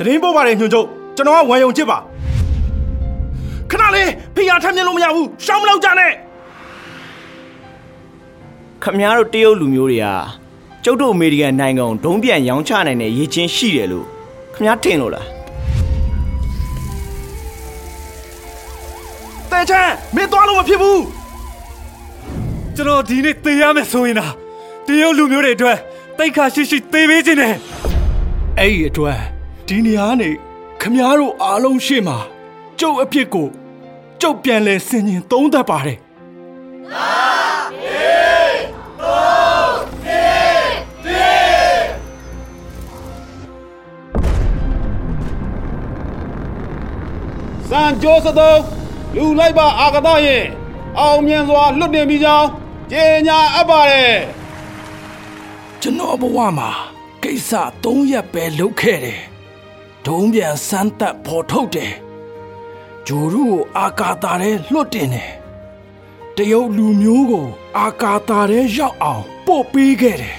တရင်ပို့ပါတယ်ညွှန်ချုပ်ကျွန်တော်ကဝမ်ယုံချစ်ပါခဏလေးဖိအားထမ်းမြင်လို့မရဘူးရှောင်းမလောက်ကြနဲ့ခမများတို့တရုတ်လူမျိုးတွေကကျုပ်တို့အမေရိကန်နိုင်ငံကိုဒုံးပြန်ရောင်းချနိုင်တဲ့ရည်ချင်းရှိတယ်လို့ခမများထင်လို့လားတဲချမ်းမင်းသွားလို့မဖြစ်ဘူးကျွန်တော်ဒီနေ့သေရမယ်ဆိုရင်လားတရုတ်လူမျိုးတွေအတွက်တိတ်ခါရှိရှိသေပေးခြင်းနဲ့အဲ့ဒီအတွက် ဒီနေရာနေခမားတို့အားလုံးရှေ့မှာကျုပ်အဖြစ်ကိုကျုပ်ပြန်လဲဆင်ញင်သုံးသပ်ပါတယ်စံကြိုးစသုံးလူလိုက်ပါအာကသရဲ့အောင်မြင်စွာလွတ်တင်ပြီးကြောင်းကြေညာအပ်ပါတယ်ကျွန်တော်ဘဝမှာကိစ္စ၃ရက်ပဲလုပ်ခဲ့တယ် ဒုံးပြန်စမ်းသက်ဖော်ထုတ်တယ်ဂျိုရုကိုအာကာတာထဲလွတ်တင်တယ်တရုတ်လူမျိုးကို အာကာတာထဲရောက်အောင်ပို့ပေးခဲ့တယ်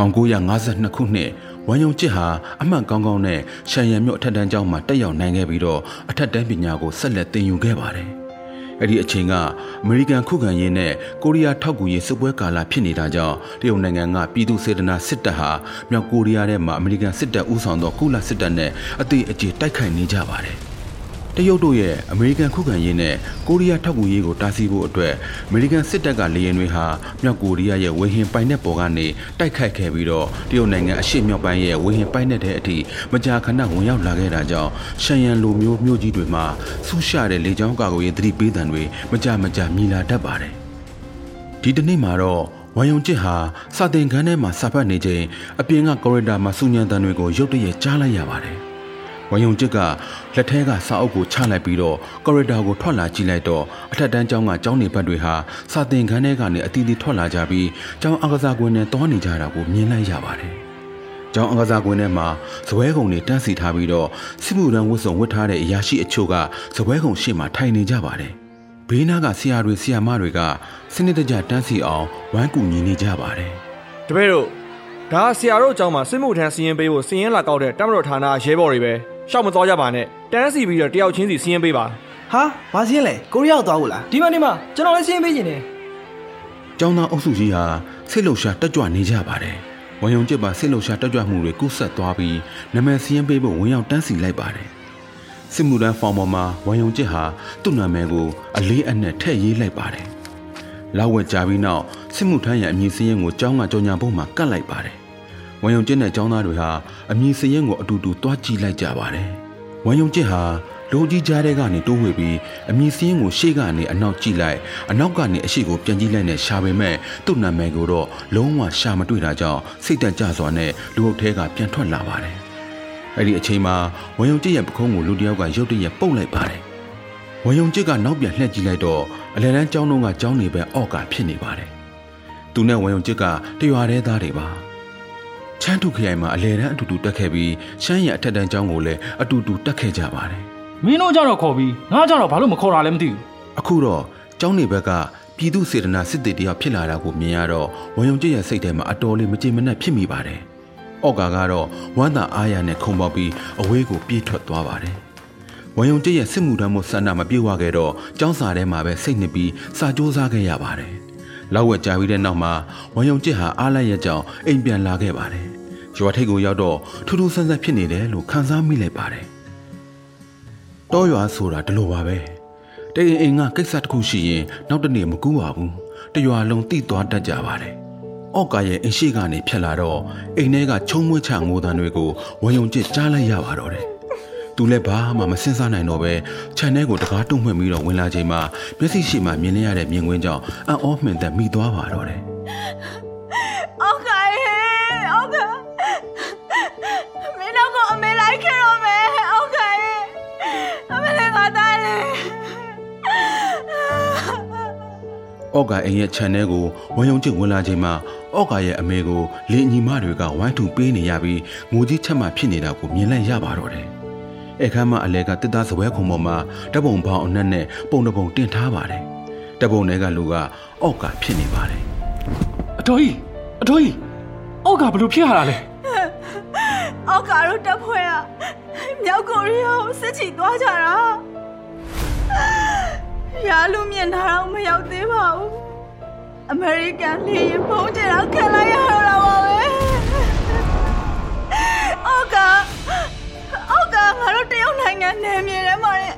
1952ခုနှစ်ဝမ်ယုံကျစ်ဟာအမှန်ကောင်းကောင်းနဲ့ရှန်ရန်မြို့အထက်တန်းကျောင်းမှာတက်ရောက်နိုင်ခဲ့ပြီးတော့အထက်တန်းပညာကိုဆက်လက်သင်ယူခဲ့ပါတယ်။ အဲ့ဒီအချိန်ကအမေရိကန်ခုခံရေးနဲ့ကိုရီးယားထောက်ကူရေးစစ်ပွဲကာလဖြစ်နေတာကြောင့်တရုတ်နိုင်ငံကပြည်သူစေတနာစစ်တပ်ဟာမြောက်ကိုရီးယားထဲမှာအမေရိကန်စစ်တပ်ဦးဆောင်သောကုလစစ်တပ်နဲ့အသေးအကျေတိုက်ခိုက်နေကြပါတယ်။ တရုတ်တို့ရဲ့အမေရိကန်ခုခံရေးနဲ့ကိုရီးယားထောက်ကူရေးကိုတားဆီးဖို့အတွက်အမေရိကန်စစ်တပ်ကလေယာဉ်တွေဟာမြောက်ကိုရီးယားရဲ့ဝေဟင်ပိုင်နက်ပေါ်ကနေတိုက်ခိုက်ခဲ့ပြီးတော့တရုတ်နိုင်ငံအရှေ့မြောက်ပိုင်းရဲ့ဝေဟင်ပိုင်နက်တဲ့အထိမကြာခဏဝင်ရောက်လာခဲ့တာကြောင့်ရှန်ယန်လိုမျိုးမြို့ကြီးတွေမှာဆူရှတဲ့လေကြောင်းကာကွယ်ရေးသတိပေးသံတွေမကြာမကြာမြည်လာတတ်ပါတယ်။ဒီတနေ့မှာတော့ဝမ်ယုံကျစ်ဟာစာတင်ခန်းထဲမှာစာဖတ်နေချိန်အပြင်ကကော်ရီဒါမှာစူညံတန်တွေကိုရုတ်တရက်ကြားလိုက်ရပါတယ်။ ဝမ်ယုံကျစ်ကလက်ထဲကစာအုပ်ကိုချလိုက်ပြီးတော့ကော်ရီဒါကိုထွက်လာကြည့်လိုက်တော့အထက်တန်းကျောင်းကကျောင်းနေဘက်တွေဟာစာသင်ခန်းထဲကနေအတီးတီးထွက်လာကြပြီးကျောင်းအကစားကွင်းနဲ့တောနေကြတာကိုမြင်လိုက်ရပါတယ်။ကျောင်းအကစားကွင်းထဲမှာဇပွဲကုံတွေတန်းစီထားပြီးတော့စစ်မှုရန်ဝတ်စုံဝတ်ထားတဲ့အရာရှိအချို့ကဇပွဲကုံရှေ့မှာထိုင်နေကြပါတယ်။ဘေးနားကဆရာတွေဆရာမတွေကစနစ်တကျတန်းစီအောင်ဝိုင်းကူညီနေကြပါတယ်။တပည့်တို့ဒါဆရာတို့အကြောင်းမှာစစ်မှုထမ်းစီရင်ပေးဖို့စီရင်လာကောက်တဲ့တမတော်ဌာနရဲဘော်တွေပဲ။ ရှောက်မသွားကြပါနဲ့တန်းစီပြီးတော့တယောက်ချင်းစီစီးရင်ပေးပါဟာဘာစီးရင်လဲကိုရီးယားသွားဖို့လားဒီမှာဒီမှာကျွန်တော်လည်းစီးရင်ပေးနေတယ်ကျောင်းသားအုပ်စုကြီးဟာဆိတ်လှုပ်ရှားတက်ကြွနေကြပါတယ်ဝမ်ယုံကျစ်ပါဆိတ်လှုပ်ရှားတက်ကြွမှုတွေကုဆက်သွားပြီးနမည်စီးရင်ပေးဖို့ဝင်ရောက်တန်းစီလိုက်ပါတယ်စစ်မှုထမ်းဖောင်ပေါ်မှာဝမ်ယုံကျစ်ဟာသူ့နာမည်ကိုအလေးအနက်ထည့်ရေးလိုက်ပါတယ်လောက်ဝက်ကြပြီးနောက်စစ်မှုထမ်းရဲ့အမည်စည်းရင်ကိုကျောင်းကကြော်ညာဖို့မှာကတ်လိုက်ပါတယ် ဝမ်ယုံကျစ်နဲ့ចောင်းသားတွေဟာအမည်စရင်ကိုအတူတူတွားကြည့်လိုက်ကြပါတယ်။ဝမ်ယုံကျစ်ဟာလိုကြီးကြားတဲ့ကနေတိုးဝေပြီးအမည်စရင်ကိုရှေ့ကနေအနောက်ကြည့်လိုက်အနောက်ကနေအရှိကိုပြန်ကြည့်လိုက်နဲ့ရှာပေမဲ့သူ့နာမည်ကိုတော့လုံးဝရှာမတွေ့တာကြောင့်စိတ်တန့်ကြစွာနဲ့လူအုပ်ထဲကပြန်ထွက်လာပါတယ်။အဲ့ဒီအချိန်မှာဝမ်ယုံကျစ်ရဲ့ပခုံးကိုလူတယောက်ကရုတ်တရက်ပုတ်လိုက်ပါတယ်။ဝမ်ယုံကျစ်ကနောက်ပြန်လှည့်ကြည့်လိုက်တော့အလယ်တန်းကျောင်းလုံးကကျောင်းနေပဲအော့ကဖြစ်နေပါတယ်။သူနဲ့ဝမ်ယုံကျစ်ကတရွာတဲသားတွေပါ။ ချမ်းထုခရိုင်မှာအလဲတန်းအတူတူတက်ခဲ့ပြီးရှမ်းရအထက်တန်းကျောင်းကိုလည်းအတူတူတက်ခဲ့ကြပါတယ်မင်းတို့ကြတော့ခေါ်ပြီးငါကြတော့ဘာလို့မခေါ်တာလဲမသိဘူးအခုတော့ကျောင်းနေဘက်ကပြည်သူစေတနာစစ်တေတယောက်ဖြစ်လာတာကိုမြင်ရတော့ဝန်ယုံကျရဲ့စိတ်ထဲမှာအတော်လေးမကြေမနက်ဖြစ်မိပါတယ်။အော့ကာကတော့ဝမ်းသာအားရနဲ့ခုံပေါက်ပြီးအဝေးကိုပြေးထွက်သွားပါတယ်။ဝန်ယုံကျရဲ့စစ်မှုထမ်းမှုဆန္ဒမပြေဝခဲ့တော့ကျောင်းစာထဲမှာပဲစိတ်နှစ်ပြီးစာကြိုးစားခဲ့ရပါတယ်။ လောက်ဝက်ကြာပြီးတဲ့နောက်မှာဝန်ယုံကျဟာအားလိုက်ရကြောင်းအိမ်ပြန်လာခဲ့ပါတယ်ရွာထိပ်ကိုရောက်တော့ထူးထူးဆန်းဆန်းဖြစ်နေတယ်လို့ခန်းစားမိလိုက်ပါတယ်။တောရွာဆိုတာဒီလိုပါပဲ။တိတ်အိမ်ကကိစ္စတစ်ခုရှိရင်နောက်တနေ့မကူးပါဘူး။တရွာလုံးတိသွားတတ်ကြပါတယ်။အော့ကာရဲ့အိမ်ရှိကနေဖြတ်လာတော့အိမ်ထဲကချုံမွေးချငိုတန်တွေကိုဝယုံကျစ်ကြားလိုက်ရပါတော့တယ်။ သူလည်းဘာမှမစင်စားနိုင်တော့ပဲခြံထဲကိုတကားတုံ့မှွင့်ပြီးတော့ဝင်လာချိန်မှာမျက်စိရှိမှမြင်ရတဲ့မြင်ကွင်းကြောင့်အံ့ဩမှင်သက်မိသွားပါတော့တယ်။အော့ကာအိမ်ရဲ့ခြံထဲကိုဝမ်ယုံကျစ်ဝင်လာချိန်မှာအော့ကာရဲ့အမေကိုလင်းညီမတွေကဝိုင်းထူပေးနေရပြီးငိုကြီးချက်မှဖြစ်နေတာကိုမြင်လိုက်ရပါတော့တယ်။ အခန်းမအလဲကတစ်သားစပွဲခုံပေါ်မှာတပုံပေါင်အနက်နဲ့ပုံတပုံတင်ထားပါတယ်။တပုံတွေကလူကအော့ကာဖြစ်နေပါတယ်အတော်ကြီးအတော်ကြီးအောက်ကဘလို့ဖြစ်ရတာလဲအောက်ကာတို့တပ်ဖွဲ့ကမြောက်ကိုရီးယားကိုစစ်ချီသွားကြတာရာလူမြင်တာတော့မရောက်သေးပါဘူးအမေရိကန်လေရင်ဖုံးကြတော့ခံလိုက်ရတော့တာပါပဲအောက် နိုင်ငံနယ်မြေထဲမှာနဲ့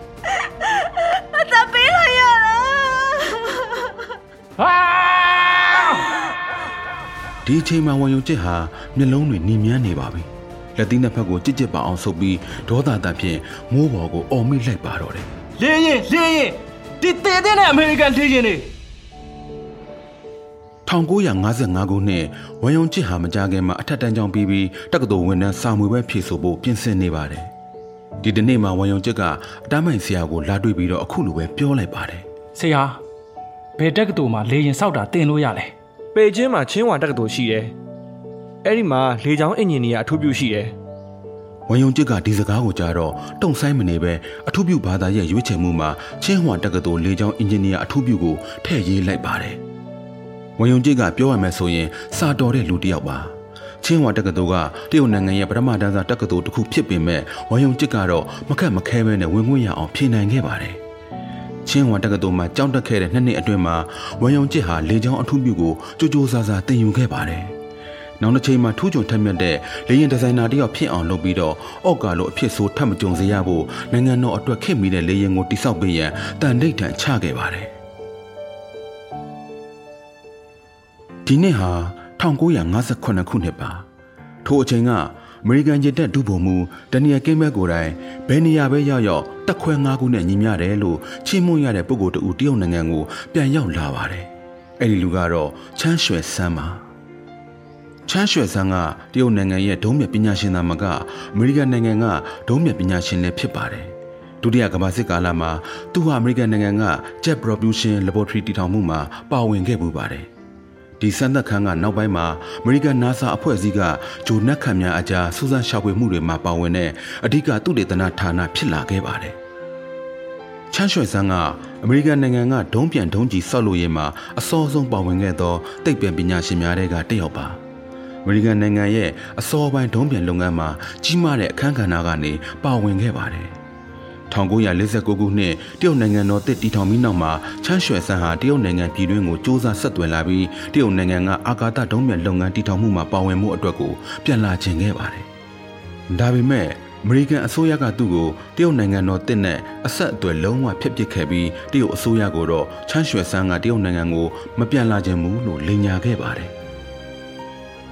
အသက်ပေးလိုက်ရတာဟာဒီအချိန်မှာဝန်ယုံကျစ်ဟာမျက်လုံးတွေနီမြန်းနေပါပြီလက်သီးနှစ်ဖက်ကိုကြစ်ကြစ်ပါအောင်ဆုပ်ပြီးဒေါသတဖြင့်မိုးပေါ်ကိုအော်မိလိုက်ပါတော့တယ်လေရင်လေရင်ဒီတေတဲ့နဲ့အမေရိကန်လေရင်တွေ1955ခုနှစ်ဝန်ယုံကျစ်ဟာမကြခင်မှာအထက်တန်းကျောင်းပြီးပြီးတက္ကသိုလ်ဝင်တန်းစာမွေပဲဖြည့်ဆိုဖို့ပြင်ဆင်နေပါတယ် ဒီတနေ့မှာဝန်ယုံကျစ်ကအတမ်းမိုင်ဆရာကိုလာတွေ့ပြီးတော့အခုလိုပဲပြောလိုက်ပါတယ်ဆရာဘယ်တက်ကတူမှာလေရင်စောက်တာတင်လို့ရလဲပေကျင်းမှာချင်းဝါတက္ကသိုလ်ရှိတယ်အဲ့ဒီမှာလေချောင်းအင်ဂျင်နီယာအထူးပြုရှိတယ်ဝန်ယုံကျစ်ကဒီစကားကိုကြားတော့တုံဆိုင်မနေပဲအထူးပြုဘာသာရဲ့ရွေးချယ်မှုမှာချင်းဟွာတက္ကသိုလ်လေကြောင်းအင်ဂျင်နီယာအထူးပြုကိုထည့်ရေးလိုက်ပါတယ်။ဝန်ယုံကျစ်ကပြောရမယ်ဆိုရင်စာတော်တဲ့လူတစ်ယောက်ပါ။ ချင်းဟွာတက္ကသိုလ်ကတရုတ်နိုင်ငံရဲ့ပထမတန်းစားတက္ကသိုလ်တစ်ခုဖြစ်ပေမဲ့ဝန်ယုံကျစ်ကတော့မခက်မခဲပဲနဲ့ဝင်ခွင့်ရအောင်ဖြေနိုင်ခဲ့ပါတယ်။ချင်းဟွာတက္ကသိုလ်မှာကျောင်းတက်ခဲ့တဲ့နှစ်နှစ်အတွင်းမှာဝန်ယုံကျစ်ဟာလေကြောင်းအထူးပြုကိုကြိုးကြိုးစားစားသင်ယူခဲ့ပါတယ်။နောက်တစ်ချိန်မှာထူးချွန်ထက်မြက်တဲ့လေရင်ဒီဇိုင်နာတယောက်ဖြစ်အောင်လုပ်ပြီးတော့အော့ကာလိုအဖြစ်ဆိုးထပ်မကြုံစေရဖို့နိုင်ငံတော်အတွက်ခင်မိတဲ့လေရင်ကိုတိစောက်ပေးရန်တန်ဋိဌာန်ချခဲ့ပါတယ်ဒီနှစ်ဟာ 1958ခုနှစ်ပါထိုအချိန်ကအမေရိကန်ဂျက်တပ်ဒုဗိုလ်မှူးဒနီယယ်ကင်းဘက်ကိုယ်တိုင်ဘယ်နေရာပဲရောက်ရောက်တက်ခွဲ၅ခုနဲ့ညီမျှတယ်လို့ချီးမွမ်းရတဲ့ပုဂ္ဂိုလ်တူတရုတ်နိုင်ငံကိုပြန်ရောက်လာပါတယ်အဲ့ဒီလူကတော့ချမ်းရွှဲဆန်းပါချမ်းရွှေဆန်းကတရုတ်နိုင်ငံရဲ့ဒုံးမြတ်ပညာရှင်သားမကအမေရိကန်နိုင်ငံကဒုံးမြတ်ပညာရှင်လည်းဖြစ်ပါတယ်ဒုတိယကမ္ဘာစစ်ကာလမှာသူဟာအမေရိကန်နိုင်ငံက Jet Propulsion Laboratory တည်ထောင်မှုမှာပါဝင်ခဲ့ပူပါတယ် ဒီစံသက်ခန်းကနောက်ပိုင်းမှာအမေရိကန် NASA အဖွဲ့အစည်းကဂျိုနက်ခံများအကြားစူးစမ်းရှာဖွေမှုတွေမှာပါဝင်တဲ့အဓိကသုတေသနဌာနဖြစ်လာခဲ့ပါတယ်ချမ်းရွှေဆန်းကအမေရိကန်နိုင်ငံကဒုံးပြန်ဒုံးကြီးဆောက်လုပ်ရေးမှာအစောဆုံးပါဝင်ခဲ့သောသိပ္ပံပညာရှင်များတွေကတစ်ယောက်ပါအမေရိကန်နိုင်ငံရဲ့အစောပိုင်းဒုံးပြန်လုပ်ငန်းမှာကြီးမားတဲ့အခန်းကဏ္ဍကနေပါဝင်ခဲ့ပါတယ်။ 1949ခုနှစ်တရုတ်နိုင်ငံတော်တစ်တီထောင်ပြီးနောက်မှာချမ်းရွှေဆန်းဟာတရုတ်နိုင်ငံပြည်တွင်းကိုစ조사ဆက်သွယ်လာပြီးတရုတ်နိုင်ငံကအာကာသဒုံးပြန်လုပ်ငန်းတီထောင်မှုမှာပါဝင်မှုအတွက်ကိုပြန်လာခြင်းခဲ့ပါတယ်။ဒါပေမဲ့အမေရိကန်အစိုးရကသူ့ကိုတရုတ်နိုင်ငံတော်တစ်နဲ့အဆက်အသွယ်လုံးဝဖျက်ပစ်ခဲ့ပြီးတရုတ်အစိုးရကိုတော့ချမ်းရွှေဆန်းကတရုတ်နိုင်ငံကိုမပြန်လာခြင်းဘူးလို့လိန်ညာခဲ့ပါတယ်။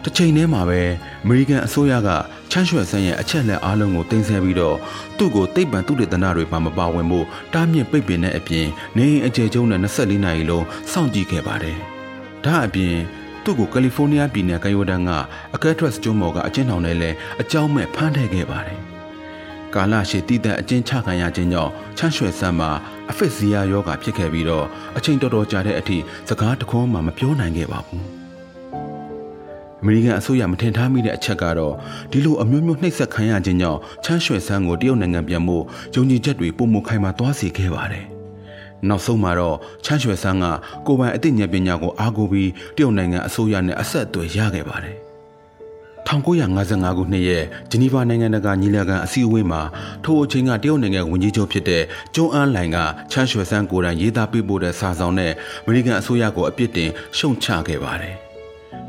တစ်ချိန်တည်းမှာပဲအမေရိကန်အစိုးရကချမ်းရွှဲဆန်းရဲ့အချက်လက်အားလုံးကိုတင်ဆက်ပြီးတော့သူ့ကိုသိပ္ပံသုတေသနတွေမှာမပါဝင်ဖို့တားမြစ်ပိတ်ပင်တဲ့အပြင်နေအိမ်အကျယ်ကျုံနဲ့24နာရီလုံးစောင့်ကြည့်ခဲ့ပါတယ်။ဒါအပြင်သူ့ကိုကယ်လီဖိုးနီးယားပြည်နယ်ကယိုဒန်ကအကက်ထရက်စ်ကျွန်းပေါ်ကအကျဉ်းထောင်ထဲလဲအကြောင်းမဲ့ဖမ်းထည့်ခဲ့ပါတယ်။ကာလရှည်တည်တဲ့အကျဉ်းချခံရခြင်းကြောင့်ချမ်းရွှဲဆန်းမှာအဖစ်ဇီယာယောဂါဖြစ်ခဲ့ပြီးတော့အချိန်တော်တော်ကြာတဲ့အထိစကားတခွန်းမှမပြောနိုင်ခဲ့ပါဘူး။ အမေရိကန်အစိုးရမထင်ထားမိတဲ့အချက်ကတော့ဒီလိုအမျိုးမျိုးနှိပ်စက်ခံရခြင်းကြောင့်ချမ်းရွှေဆန်းကိုတရုတ်နိုင်ငံပြန်ဖို့ယုံကြည်ချက်တွေပုံမခိုင်မာသွားစေခဲ့ပါတယ်။နောက်ဆုံးမှာတော့ချမ်းရွှေဆန်းကကိုယ်ပိုင်အသိဉာဏ်ပညာကိုအားကိုးပြီးတရုတ်နိုင်ငံအစိုးရနဲ့အဆက်အသွယ်ရခဲ့ပါတယ်။1955ခုနှစ်ရဲ့ဂျနီဗာနိုင်ငံတကာညီလာခံအစည်းအဝေးမှာထိုအချိန်ကတရုတ်နိုင်ငံဝန်ကြီးချုပ်ဖြစ်တဲ့ကျွန်းအန်းလိုင်ကချမ်းရွှေဆန်းကိုယ်တိုင်ရေးသားပေးပို့တဲ့စာဆောင်နဲ့အမေရိကန်အစိုးရကိုအပြစ်တင်ရှုံချခဲ့ပါတယ်။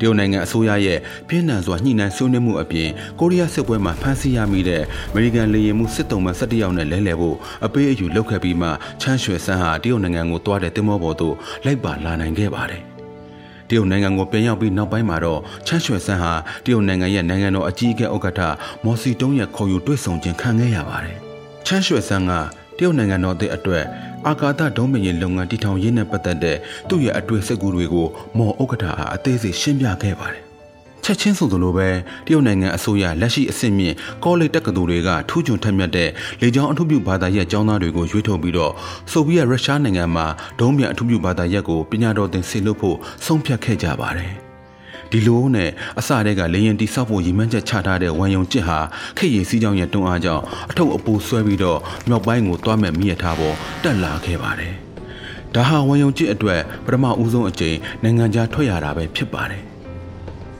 တရုတ်နိုင်ငံအစိုးရရဲ့ပြင်းထန်စွာညှိနှိုင်းဆွေးနွေးမှုအပြင်ကိုရီးယားစစ်ပွဲမှာဖမ်းဆီးရမိတဲ့အမေရိကန်လေယာဉ်မှုစစ်တုံးမှ17ယောက်နဲ့လဲလှယ်ဖို့အပေးအယူလုပ်ခဲ့ပြီးမှချမ်းရွှေဆန်းဟာတရုတ်နိုင်ငံကိုသွားတဲ့တင်မောပေါ်သို့လိုက်ပါလာနိုင်ခဲ့ပါတယ်။တရုတ်နိုင်ငံကိုပြန်ရောက်ပြီးနောက်ပိုင်းမှာတော့ချမ်းရွှေဆန်းဟာတရုတ်နိုင်ငံရဲ့နိုင်ငံတော်အကြီးအကဲဥက္ကဋ္ဌမော်စီတုံးရဲ့ခေါ်ယူတွေ့ဆုံခြင်းခံခဲ့ရပါတယ်။ချမ်းရွှေဆန်းကတရုတ်နိုင်ငံတော်တဲ့အတွက် အာကာသဒုံးမြင်ရေးလုပ်ငန်းတည်ထောင်ရေးနဲ့ပတ်သက်တဲ့သူ့ရဲ့အတွေ့အစက်ကူတွေကိုမော်ဥက္ကဋ္ဌဟာအသေးစိတ်ရှင်းပြခဲ့ပါတယ်။ချက်ချင်းဆိုသလိုပဲတရုတ်နိုင်ငံအစိုးရလက်ရှိအဆင့်မြင့်ကောလိပ်တက္ကသိုလ်တွေကထူးချွန်ထက်မြက်တဲ့လေကြောင်းအထူးပြုဘာသာရပ်ကျောင်းသားတွေကိုရွေးထုတ်ပြီးတော့ဆိုဗီယက်ရုရှားနိုင်ငံမှာဒုံးမြန်အထူးပြုဘာသာရပ်ကိုပညာတော်သင်ဆေလွတ်ဖို့ဆုံးဖြတ်ခဲ့ကြပါတယ်။ ဒီလိုနဲ့အစတည်းကလေရင်တိဆောက်ဖို့ရည်မှန်းချက်ချထားတဲ့ဝန်ယုံကျစ်ဟာခိတ်ရီစီးကြောင်းရဲ့တွန်းအားကြောင့်အထုပ်အပိုးဆွဲပြီးတော့မြောက်ပိုင်းကိုတွားမဲ့မိရထားပေါ်တက်လာခဲ့ပါတယ်။ဒါဟာဝန်ယုံကြည်အတွက်ပထမဦးဆုံးအကြိမ်နိုင်ငံခြားထွက်ရတာပဲဖြစ်ပါတယ်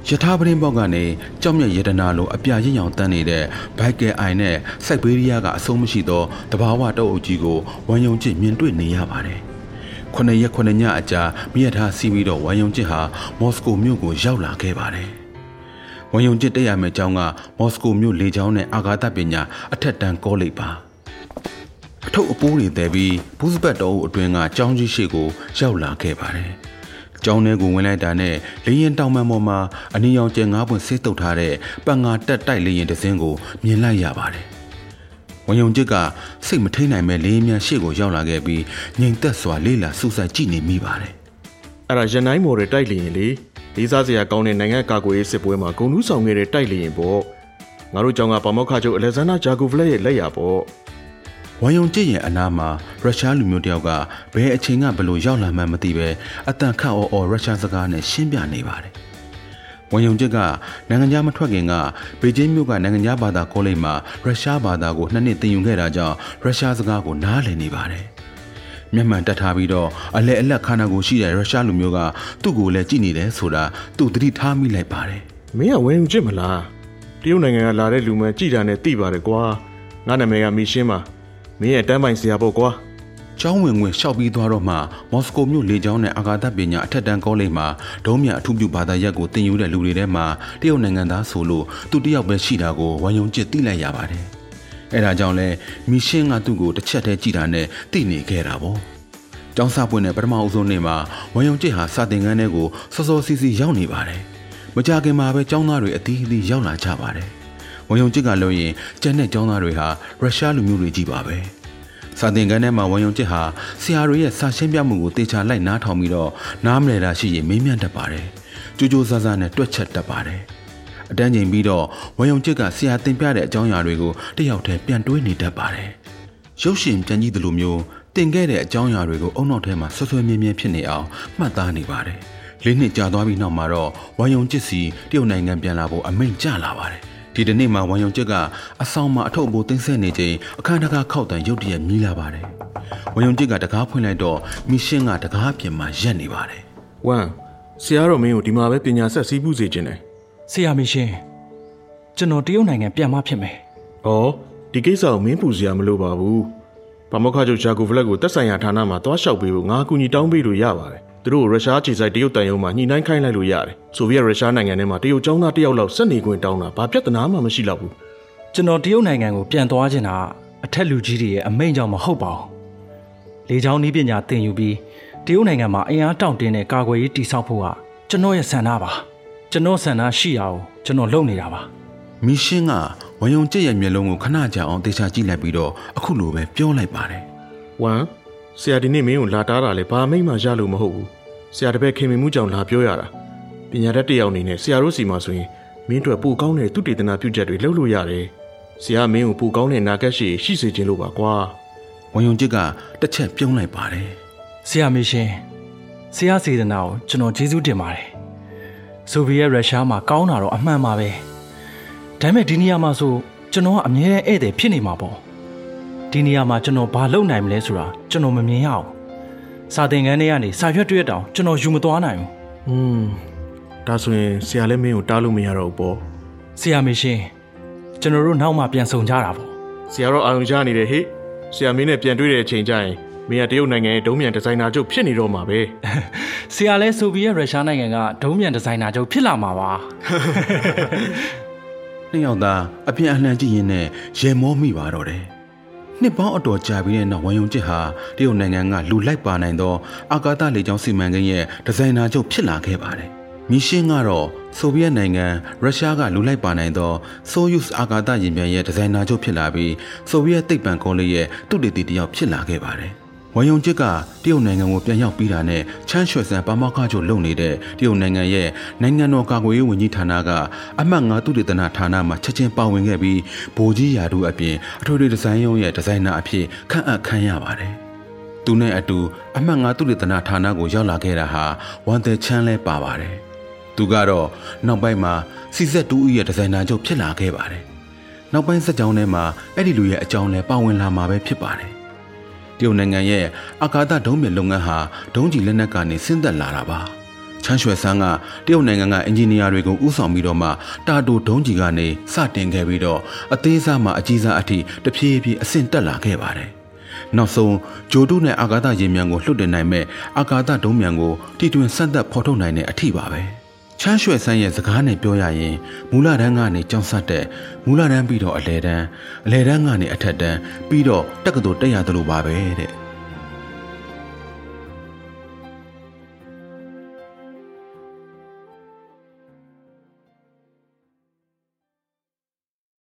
ယထာပရင်ပေါက်ကနေကြောက်မြတ်ရတနာလိုအပြရင့်ရောင်တန်းနေတဲ့ဘိုက်ကယ်အိုင်နဲ့စိုက်ဘေးရီးယားကအဆုံးမရှိသောတဘာဝတောအုပ်ကြီးကိုဝန်ယုံကြည်မြင်တွေ့နေရပါတယ် ခုနှစ်ရက်ခုနှစ်ညအကြာမိရထားစီးပြီးတော့ဝန်ယုံကြည်ဟာမော်စကိုမြို့ကိုရောက်လာခဲ့ပါတယ်ဝန်ယုံကြည်တက်ရမယ့်ကျောင်းကမော်စကိုမြို့လေကျောင်းနဲ့အာဂါသပညာအထက်တန်းကောလိပ်ပါအထုပ်အပိုးတွေတဲပြီးဘူးစပတ်တော်အတွင်းကကျောင်းကြီးရှိကိုရောက်လာခဲ့ပါတယ်။ကျောင်းထဲကိုဝင်လိုက်တာနဲ့လေရင်တောင်ပံပေါ်မှာအနီရောင်ကျဲငါးပွင့်ဆေးတုပ်ထားတဲ့ပန်ငါတက်တိုက်လေရင်တစ်စင်းကိုမြင်လိုက်ရပါတယ်။ ဝန်ယုံကျစ်ကစိတ်မထိန်နိုင်မဲ့လေရင်များရှေ့ကိုရောက်လာခဲ့ပြီးငြိမ်သက်စွာလေးလာစူးစိုက်ကြည့်နေမိပါတယ်။အဲ့ဒါရန်နိုင်မော်ရတိုက်လေရင်လေလေးစားစရာကောင်းတဲ့နိုင်ငံကာကွယ်ရေးစစ်ပွဲမှာဂုံနူးဆောင်ခဲ့တဲ့တိုက်လေရင်ပေါ့ငါတို့ကြောင့်ကပါမောက္ခချုပ်အလက်ဇန္ဒာဂျာဂိုဗလက်ရဲ့လက်ရပေါ့ဝန်ယုံကြည့်ရင်အနားမှာရုရှားလူမျိုးတယောက်ကဘယ်အချိန်ကဘလို့ရောက်လာမှန်းမသိပဲအတန်ခတ်အော်အော်ရုရှားစကားနဲ့ရှင်းပြနေပါတယ်။ ဝန်ယုံကြည့်ကနိုင်ငံခြားမထွက်ခင်ကဘေကျင်းမြို့ကနိုင်ငံခြားဘာသာကောလိပ်မှာရုရှားဘာသာကိုနှစ်နှစ်သင်ယူခဲ့တာကြောင့်ရုရှားစကားကိုနားလည်နေပါတယ်။မျက်မှန်တက်ထားပြီးတော့အလဲအလက်ခန္ဓာကိုယ်ရှိတဲ့ရုရှားလူမျိုးကသူ့ကိုလည်းကြည့်နေတယ်ဆိုတာသူသတိထားမိလိုက်ပါတယ်။မင်းကဝင်းကြည့်မလားတရုတ်နိုင်ငံကလာတဲ့လူမှန်ကြည်တာနဲ့သိပါတယ်ကွာငါနာမည်ကမီရှင်းပါမင်းရဲ့တန်းပိုင်ဆရာပေါ့ကွာ ကျောင်းဝင်ဝင်ရှောက်ပြီးသွားတော့မှမော်စကိုမြို့လေကျောင်းနဲ့အာကာသပညာအထက်တန်းကောလိပ်မှာဒုံးမြအထူးပြုဘာသာရပ်ကိုသင်ယူတဲ့လူတွေထဲမှာတရုတ်နိုင်ငံသားဆိုလို့သူတယောက်ပဲရှိတာကိုဝမ်ယုံကျစ်သိလိုက်ရပါတယ်။အဲဒါကြောင့်လဲမီရှင်းကသူ့ကိုတစ်ချက်တည်းကြည့်တာနဲ့သိနေခဲ့တာပေါ့။ကျောင်းစာပွင့်တဲ့ပထမအဦးဆုံးနေ့မှာဝမ်ယုံကျစ်ဟာစာသင်ခန်းထဲကိုစောစောစီးစီးရောက်နေပါတယ်။မကြခင်မှာပဲကျောင်းသားတွေအသီးအသီးရောက်လာကြပါတယ်။ဝမ်ယုံကျစ်ကလို့ရင်ကျန်တဲ့ကျောင်းသားတွေဟာရုရှားလူမျိုးတွေကြီးပါပဲ။ စာသင်ခန်းထဲမှာဝန်ယုံကျစ်ဟာဆရာတို့ရဲ့စာရှင်းပြမှုကိုတေချာလိုက်နားထောင်ပြီးတော့နားမလည်တာရှိရင်မေးမြန်းတတ်ပါတယ်။ကြိုးကြိုးစားစားနဲ့တွက်ချက်တတ်ပါတယ်။အတန်းချိန်ပြီးတော့ဝန်ယုံကျစ်ကဆရာသင်ပြတဲ့အကြောင်းအရာတွေကိုတယောက်တည်းပြန်တွေးနေတတ်ပါတယ်။ရုပ်ရှင်ပြန်ကြည့်သလိုမျိုးတင်ခဲ့တဲ့အကြောင်းအရာတွေကိုအုံနောက်ထဲမှာဆွဆွဲမြဲမြဲဖြစ်နေအောင်မှတ်သားနေပါတယ်။လေးနှစ်ကြာသွားပြီးနောက်မှာတော့ဝန်ယုံကျစ်စီတရုတ်နိုင်ငံပြန်လာဖို့အမိန့်ကျလာပါတယ်။ ဒီတနေ့မှာဝန်ယုံကျစ်ကအဆောင်မှာအထုပ်အပိုးသိမ်းဆည်းနေချိန်အခန်းတကားခောက်တန်ရုတ်တရက်မြည်လာပါတယ်။ဝန်ယုံကျစ်ကတကားဖွင့်လိုက်တော့မီရှင်းကတကားပြင်မှာရက်နေပါတယ်ဝမ်ဆရာတော်မင်းကိုဒီမှာပဲပညာဆက်စီးပူးစေခြင်းတယ်ဆရာမင်းရှင်ကျွန်တော်တရုတ်နိုင်ငံပြန်မဖြစ်မယ်။ဩဒီကိစ္စကိုမင်းပူစရာမလိုပါဘူး။ဘာမောက္ခချုပ်ဂျာဂိုဗလက်ကိုတက်ဆိုင်ရာဌာနမှာသွားလျှောက်ပေးဖို့ငါအကူအညီတောင်းပေးလို့ရပါတယ်။ သူတို့ကိုရုရှားခြေစိုက်တရုတ်တန်ယုံမှာညှိနှိုင်းခိုင်းလိုက်လို့ရတယ်။ဆိုဗီယက်ရုရှားနိုင်ငံထဲမှာတရုတ်ចောင်းသားတစ်ယောက်လောက်စက်နေခွင့်တောင်းတာဘာပြဿနာမှမရှိတော့ဘူးကျွန်တော်တရုတ်နိုင်ငံကိုပြန်သွားချင်တာအထက်လူကြီးတွေရဲ့အမိန့်ကြောင့်မဟုတ်ပါဘူးလေချောင်းနည်းပညာသင်ယူပြီးတရုတ်နိုင်ငံမှာအင်အားတောင့်တင်းတဲ့ကာကွယ်ရေးတည်ဆောက်ဖို့ကကျွန်တော်ရဲ့ဆန္ဒပါကျွန်တော်ဆန္ဒရှိရအောင်ကျွန်တော်လုပ်နေတာပါ။မီရှင်းကဝန်ယုံကျစ်ရဲ့မျက်လုံးကိုခဏကြာအောင်တေချာကြည့်လိုက်ပြီးတော့အခုလိုပဲပြောလိုက်ပါတယ်။ဝမ် ဆရာဒီနေ့မင်းကိုလာတားတာလေဘာမိတ်မှရလို့မဟုတ်ဘူး။ဆရာတပည့်ခင်မင်မှုကြောင့်လာပြောရတာ။ပညာတတ်တစ်ယောက်အနေနဲ့ဆရာတို့စီမှာဆိုရင်မင်းတို့ပိုကောင်းတဲ့သူတေသနာပြုချက်တွေလုပ်လို့ရတယ်။ဆရာမင်းကိုပိုကောင်းတဲ့နာကက်ရှိရှိစေခြင်းလို့ပါကွာ။။ဝန်ယုံကျစ်ကတစ်ချက်ပြုံးလိုက်ပါတယ်ဆရာမင်းရှင်ဆရာစေတနာကိုကျွန်တော်ကျေးဇူးတင်ပါတယ်ဆိုဗီယက်ရုရှားမှာကောင်းတာတော့အမှန်ပါပဲဒါပေမဲ့ဒီနေရာမှာဆိုကျွန်တော်ကအမြဲတမ်းဧည့်သည်ဖြစ်နေမှာပေါ့ ဒီနေရာမှာကျွန်တော်ဘာလုပ်နိုင်မလဲဆိုတာကျွန်တော်မမြင်ရအောင်စာသင်ခန်းထဲကနေစာရွက်တွေ့တောင်ကျွန်တော်ယူမသွားနိုင်ဘူးอืมဒါဆိုရင်ဆရာလည်းမင်းကိုတားလို့မရတော့ဘူးပေါ့ဆရာမင်းရှင်ကျွန်တော်တို့နောက်မှပြန်ဆောင်ကြတာပေါ့ဆရာတော့အာရုံချနေတယ်ဟေ့ဆရာမင်းနဲ့ပြန်တွေ့တဲ့အချိန်ကျရင်မင်းကတရုတ်နိုင်ငံရဲ့ဒုံးမြန်ဒီဇိုင်နာချုပ်ဖြစ်နေတော့မှာပဲဆရာလဲဆိုဗီယက်ရုရှားနိုင်ငံကဒုံးမြန်ဒီဇိုင်နာချုပ်ဖြစ်လာမှာပါ။နှစ်ယောက်သားအပြန်အလှန်ကြည့်ရင်းနဲ့ရေမောမိပါတော့တယ်။ နှစ်ပေါင်းအတော်ကြာပြီးတဲ့နောက်ဝန်ယုံကျစ်ဟာတရုတ်နိုင်ငံကလူလိုက်ပါနိုင်သောအာကာသလေကြောင်းစီမံကိန်းရဲ့ဒီဇိုင်နာချုပ်ဖြစ်လာခဲ့ပါတယ်။မီရှင်းကတော့ဆိုဗီယက်နိုင်ငံရုရှားကလူလိုက်ပါနိုင်သောဆိုယုစ်အာကာသယာဉ်ပြန်ရဲ့ဒီဇိုင်နာချုပ်ဖြစ်လာပြီးဆိုဗီယက်သိပ္ပံကောလိပ်ရဲ့သူတေသီတစ်ယောက်ဖြစ်လာခဲ့ပါတယ်။ ဝန်ယုံကျစ်ကတရုတ်နိုင်ငံကိုပြန်ရောက်ပြီးတာနဲ့ချမ်းရွှေဆန်ပါမောက္ခချုပ်လုပ်နေတဲ့တရုတ်နိုင်ငံရဲ့နိုင်ငံတော်ကာကွယ်ရေးဝန်ကြီးဌာနကအမှတ်၅သုတေသနဌာနမှာချက်ချင်းပါဝင်ခဲ့ပြီးဗိုလ်ကြီးယာတို့အပြင်အထွေထွေဒီဇိုင်းရုံးရဲ့ဒီဇိုင်နာအဖြစ်ခန့်အပ်ခံရပါတယ်။သူနဲ့အတူအမှတ်၅သုတေသနဌာနကိုရောက်လာခဲ့တာဟာဝန်တယ်ချမ်းလဲပါပါတယ်။သူကတော့နောက်ပိုင်းမှာစီဇက်တူဦးရဲ့ဒီဇိုင်နာချုပ်ဖြစ်လာခဲ့ပါတယ်။နောက်ပိုင်းစက်ကြောင်းထဲမှာအဲ့ဒီလူရဲ့အကြောင်းလဲပါဝင်လာမှာပဲဖြစ်ပါတယ်။ဒီ တရုတ်နိုင်ငံရဲ့အာကာသဒုံးမြလုပ်ငန်းဟာဒုံးကျည်လက်နက်ကနေဆင်းသက်လာတာပါချမ်းရွှေဆန်းကတရုတ်နိုင်ငံကအင်ဂျင်နီယာတွေကိုဥဆောင်ပြီးတော့မှတာတိုဒုံးကျည်ကနေစတင်ခဲ့ပြီးတော့အသေးစားမှအကြီးစားအထိတဖြည်းဖြည်းအဆင့်တက်လာခဲ့ပါတယ်နောက်ဆုံးဂျိုတုနဲ့အာကာသယာဉ်မြန်ကိုလွှတ်တင်နိုင်မဲ့အာကာသဒုံးမြန်ကိုတီတွင်ဆက်သက်ဖော်ထုတ်နိုင်တဲ့အထိပါပဲ ချမ်းရွှဲဆန်းရဲ့စကားနဲ့ပြောရရင်မူလတန်းကနေကျောင်းဆက်တဲ့မူလတန်းပြီးတော့အလဲတန်းအလဲတန်းကနေအထက်တန်းပြီးတော့တက္ကသိုလ်တက်ရတယ်လို့ပါပဲတဲ့